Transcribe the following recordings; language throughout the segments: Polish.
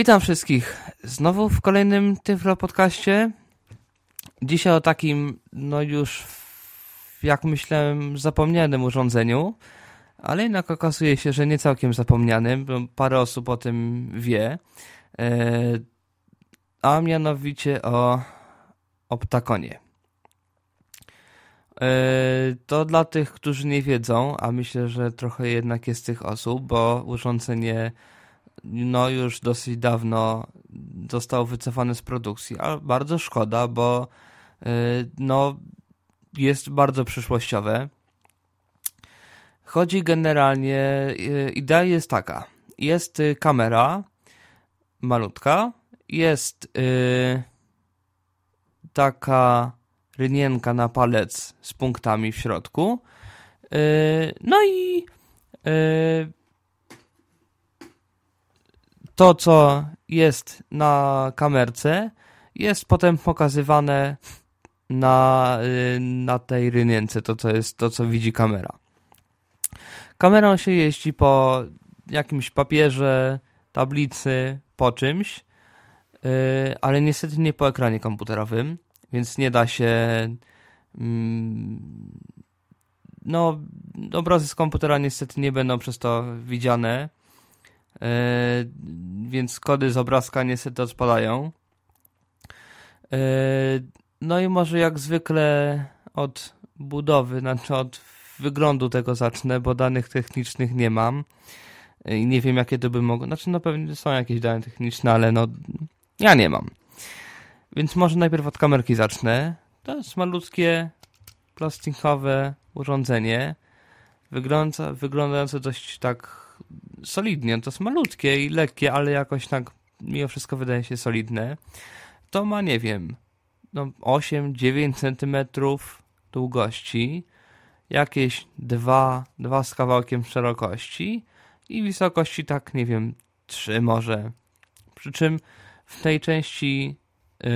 Witam wszystkich znowu w kolejnym Tyflo podcaście. Dzisiaj o takim, no już jak myślałem, zapomnianym urządzeniu, ale jednak okazuje się, że nie całkiem zapomnianym, bo parę osób o tym wie. E, a mianowicie o Optakonie. E, to dla tych, którzy nie wiedzą, a myślę, że trochę jednak jest tych osób, bo urządzenie no już dosyć dawno zostało wycofane z produkcji, a bardzo szkoda, bo y, no jest bardzo przyszłościowe. Chodzi generalnie, y, idea jest taka, jest y, kamera malutka, jest taka rynienka na palec z punktami w środku, no i to, co jest na kamerce, jest potem pokazywane na, y, na tej rynience, to co jest, to co widzi kamera. Kamerą się jeździ po jakimś papierze, tablicy, po czymś, yy, ale niestety nie po ekranie komputerowym, więc nie da się mm, no, obrazy z komputera niestety nie będą przez to widziane E, więc kody z obrazka niestety odpadają. E, no i może jak zwykle od budowy, znaczy od wyglądu tego zacznę, bo danych technicznych nie mam e, i nie wiem jakie to by mogło, znaczy no pewnie są jakieś dane techniczne, ale no ja nie mam. Więc może najpierw od kamerki zacznę. To jest malutkie, plastikowe urządzenie, wygląda, wyglądające dość tak solidnie. To jest malutkie i lekkie, ale jakoś tak mimo wszystko wydaje się solidne. To ma, nie wiem, no 8-9 centymetrów długości, jakieś 2, 2 z kawałkiem szerokości i wysokości tak, nie wiem, 3 może. Przy czym w tej części yy,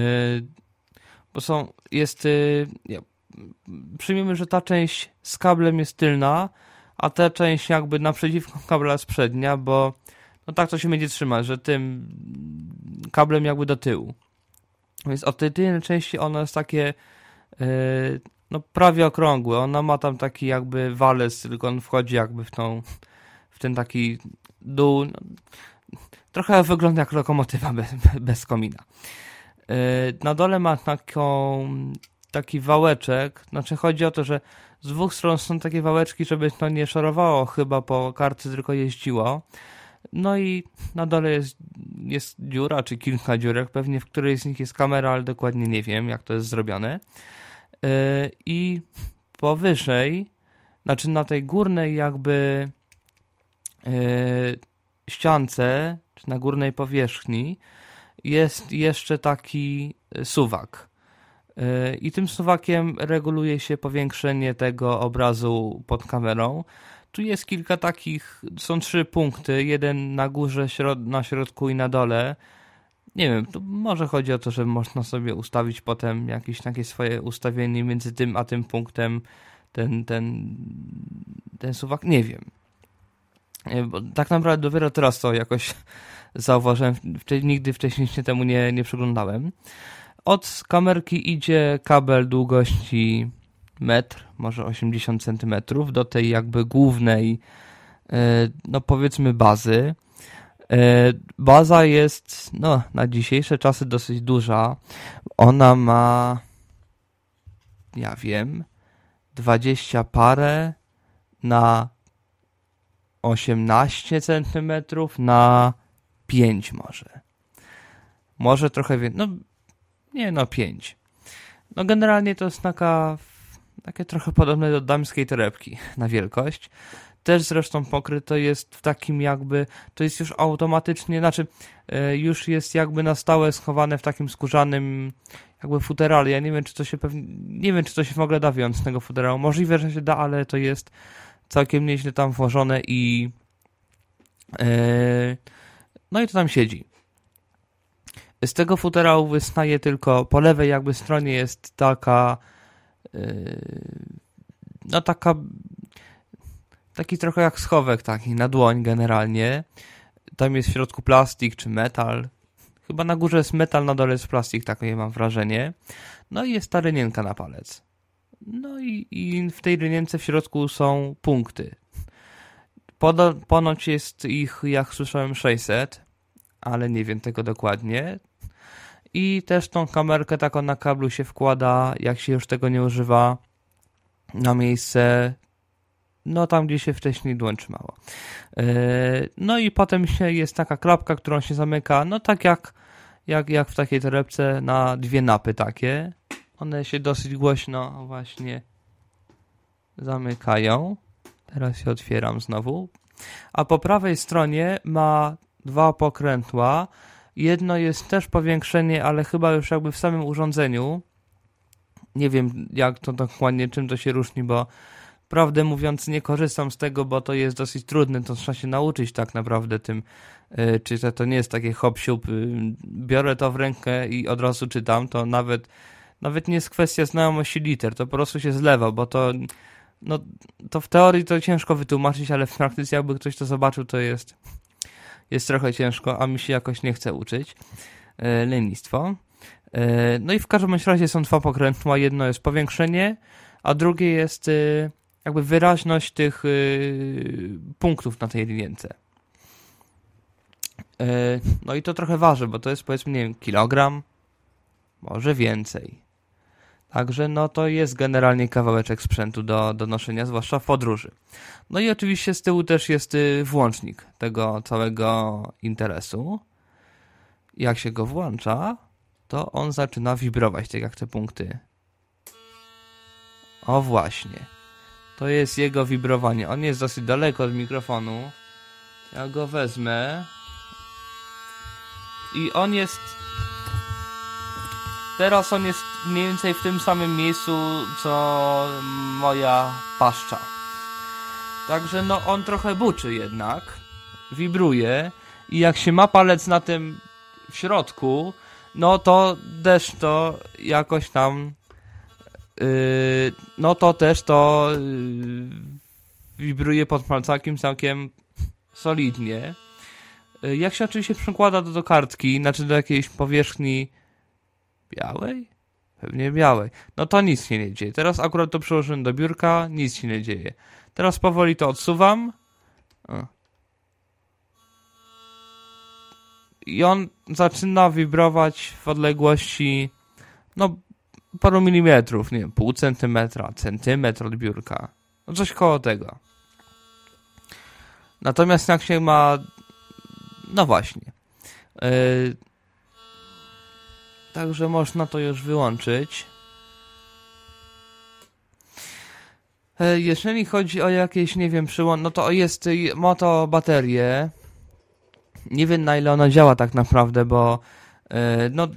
bo są, jest, yy, przyjmiemy, że ta część z kablem jest tylna, a ta część jakby naprzeciwko kabla jest przednia, bo no tak to się będzie trzymać, że tym kablem jakby do tyłu. Więc od tej tylnej części ono jest takie yy, no prawie okrągłe. Ona ma tam taki jakby walec, tylko on wchodzi jakby w tą w ten taki dół. No, trochę wygląda jak lokomotywa bez, bez komina. Yy, na dole ma taką taki wałeczek, znaczy chodzi o to, że z dwóch stron są takie wałeczki, żeby to nie szorowało chyba po kartce, tylko jeździło. No i na dole jest, jest dziura, czy kilka dziurek, pewnie w której z nich jest kamera, ale dokładnie nie wiem, jak to jest zrobione. Yy, I powyżej, znaczy na tej górnej jakby yy, ściance, czy na górnej powierzchni jest jeszcze taki suwak. I tym suwakiem reguluje się powiększenie tego obrazu pod kamerą. Tu jest kilka takich, są trzy punkty, jeden na górze, na środku i na dole. Nie wiem, tu może chodzi o to, że można sobie ustawić potem jakieś takie swoje ustawienie między tym a tym punktem, ten, ten, ten suwak, nie wiem. Bo tak naprawdę dopiero teraz to jakoś zauważyłem, nigdy wcześniej się temu nie, nie przyglądałem. Od kamerki idzie kabel długości metr, może 80 cm do tej jakby głównej, e, no powiedzmy bazy. E, baza jest no, na dzisiejsze czasy dosyć duża. Ona ma, ja wiem, 20 parę na 18 cm na 5 może. Może trochę więcej. No, nie, no pięć. No generalnie to jest taka, takie trochę podobne do damskiej torebki na wielkość. Też zresztą pokryto jest w takim jakby, to jest już automatycznie, znaczy e, już jest jakby na stałe schowane w takim skórzanym jakby futerale. Ja nie wiem, czy to się pewnie, nie wiem, czy to się w ogóle da wyjąć z tego futerału. Możliwe, że się da, ale to jest całkiem nieźle tam włożone i yy, no i to tam siedzi. Z tego futerału wystaje tylko po lewej jakby stronie jest taka yy, no taka taki trochę jak schowek taki na dłoń generalnie. tam jest w środku plastik czy metal. Chyba na górze jest metal, na dole jest plastik, takie mam wrażenie. No i jest ta rynienka na palec. No i, i w tej rynience w środku są punkty. Ponoć jest ich, jak słyszałem, 600, ale nie wiem tego dokładnie. I też tą kamerkę taką na kablu się wkłada, jak się już tego nie używa, na miejsce, no tam gdzie się wcześniej dłoń trzymało. Yy, no i potem się jest taka klapka, którą się zamyka, no tak jak, jak, jak w takiej torebce na dwie napy takie. One się dosyć głośno właśnie zamykają. Teraz się otwieram znowu. A po prawej stronie ma dwa pokrętła. Jedno jest też powiększenie, ale chyba już jakby w samym urządzeniu. Nie wiem jak to dokładnie, czym to się różni, bo prawdę mówiąc nie korzystam z tego, bo to jest dosyć trudne, to trzeba się nauczyć tak naprawdę tym yy, czytać. To nie jest takie hop siup, yy, biorę to w rękę i od razu czytam, to nawet nawet nie jest kwestia znajomości liter, to po prostu się zlewa, bo to no, to w teorii to ciężko wytłumaczyć, ale w praktyce jakby ktoś to zobaczył, to jest jest trochę ciężko, a mi się jakoś nie chce uczyć. E, lenistwo. E, no i w każdym razie są dwa pokrętła. Jedno jest powiększenie, a drugie jest e, jakby wyraźność tych punktów na tej linience. E, no i to trochę waży, bo to jest powiedzmy, nie wiem, kilogram, może więcej. Także no to jest generalnie kawałeczek sprzętu do, do noszenia, zwłaszcza w podróży. No i oczywiście z tyłu też jest y, włącznik tego całego interesu. Jak się go włącza, to on zaczyna wibrować, tak jak te punkty. O właśnie. To jest jego wibrowanie. On jest dosyć daleko od mikrofonu. Ja go wezmę. I on jest Teraz on jest mniej więcej w tym samym miejscu, co moja paszcza. Także no on trochę buczy jednak, wibruje i jak się ma palec na tym w środku, no to też to jakoś tam yy, no to też to yy, wibruje pod palcakiem całkiem solidnie. Yy, jak się oczywiście przykłada do kartki, znaczy do jakiejś powierzchni Białej? Pewnie białej. No to nic się nie dzieje. Teraz akurat to przełożyłem do biurka, nic się nie dzieje. Teraz powoli to odsuwam. I on zaczyna wibrować w odległości no paru milimetrów, nie wiem, pół centymetra, centymetr od biurka. No coś koło tego. Natomiast jak się ma no właśnie. Yy, Także można to już wyłączyć. E, jeżeli chodzi o jakieś, nie wiem, przyłącz, no to jest moto baterię. Nie wiem na ile ona działa tak naprawdę, bo e, no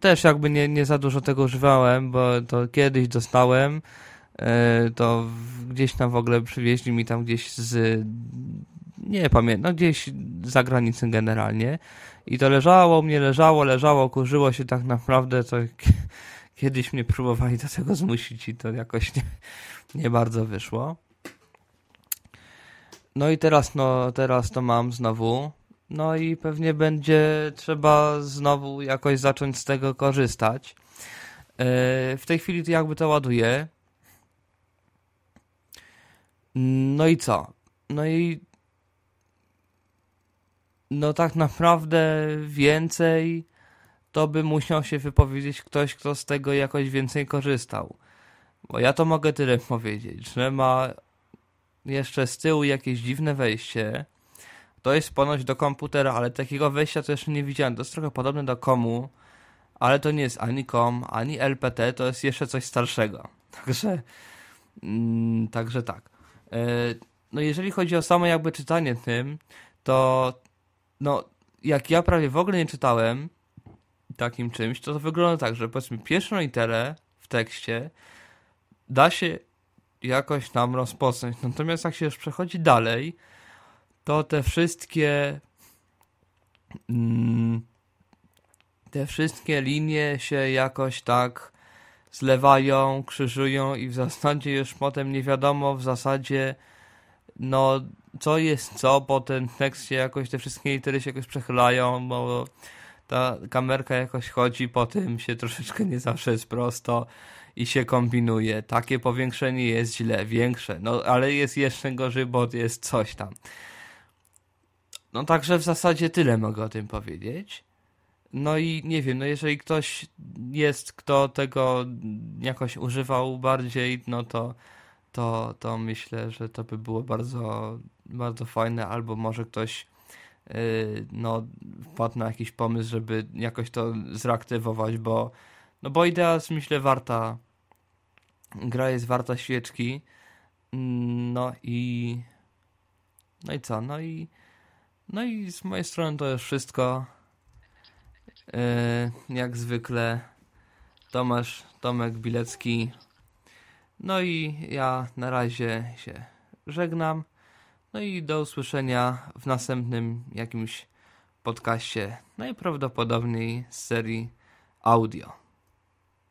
też jakby nie, nie za dużo tego używałem, bo to kiedyś dostałem, e, to gdzieś tam w ogóle przywieźli mi tam gdzieś z nie pamiętam, no gdzieś za granicą generalnie i to leżało, mnie leżało, leżało, kurzyło się tak naprawdę, to kiedyś mnie próbowali do tego zmusić i to jakoś nie, nie bardzo wyszło. No i teraz, no, teraz to mam znowu. No i pewnie będzie trzeba znowu jakoś zacząć z tego korzystać. Yy, w tej chwili to jakby to ładuję. No i co? No i no tak naprawdę więcej to by musiał się wypowiedzieć ktoś, kto z tego jakoś więcej korzystał. Bo ja to mogę tyle powiedzieć, że ma jeszcze z tyłu jakieś dziwne wejście. To jest ponoć do komputera, ale takiego wejścia to jeszcze nie widziałem. To jest trochę podobne do komu, ale to nie jest ani kom, ani LPT, to jest jeszcze coś starszego. Także, mm, także tak. Yy, no jeżeli chodzi o samo jakby czytanie tym, to no, jak ja prawie w ogóle nie czytałem takim czymś, to to wygląda tak, że powiedzmy pierwszą literę w tekście da się jakoś tam rozpoznać. Natomiast jak się już przechodzi dalej, to te wszystkie mm, te wszystkie linie się jakoś tak zlewają, krzyżują i w zasadzie już potem nie wiadomo w zasadzie no co jest co, bo ten tekst się jakoś, te wszystkie litery się jakoś przechylają, bo ta kamerka jakoś chodzi, po tym się troszeczkę nie zawsze jest prosto i się kombinuje. Takie powiększenie jest źle, większe, no ale jest jeszcze gorzej, bo jest coś tam. No także w zasadzie tyle mogę o tym powiedzieć. No i nie wiem, no jeżeli ktoś jest, kto tego jakoś używał bardziej, no to, to, to myślę, że to by było bardzo, bardzo fajne, albo może ktoś yy, no, wpadł na jakiś pomysł, żeby jakoś to zreaktywować, bo no bo idea jest myślę warta. Gra jest warta świeczki. No i no i co, no i no i z mojej strony to już wszystko. Yy, jak zwykle Tomasz, Tomek Bilecki no i ja na razie się żegnam no i do usłyszenia w następnym jakimś podcaście najprawdopodobniej z serii audio.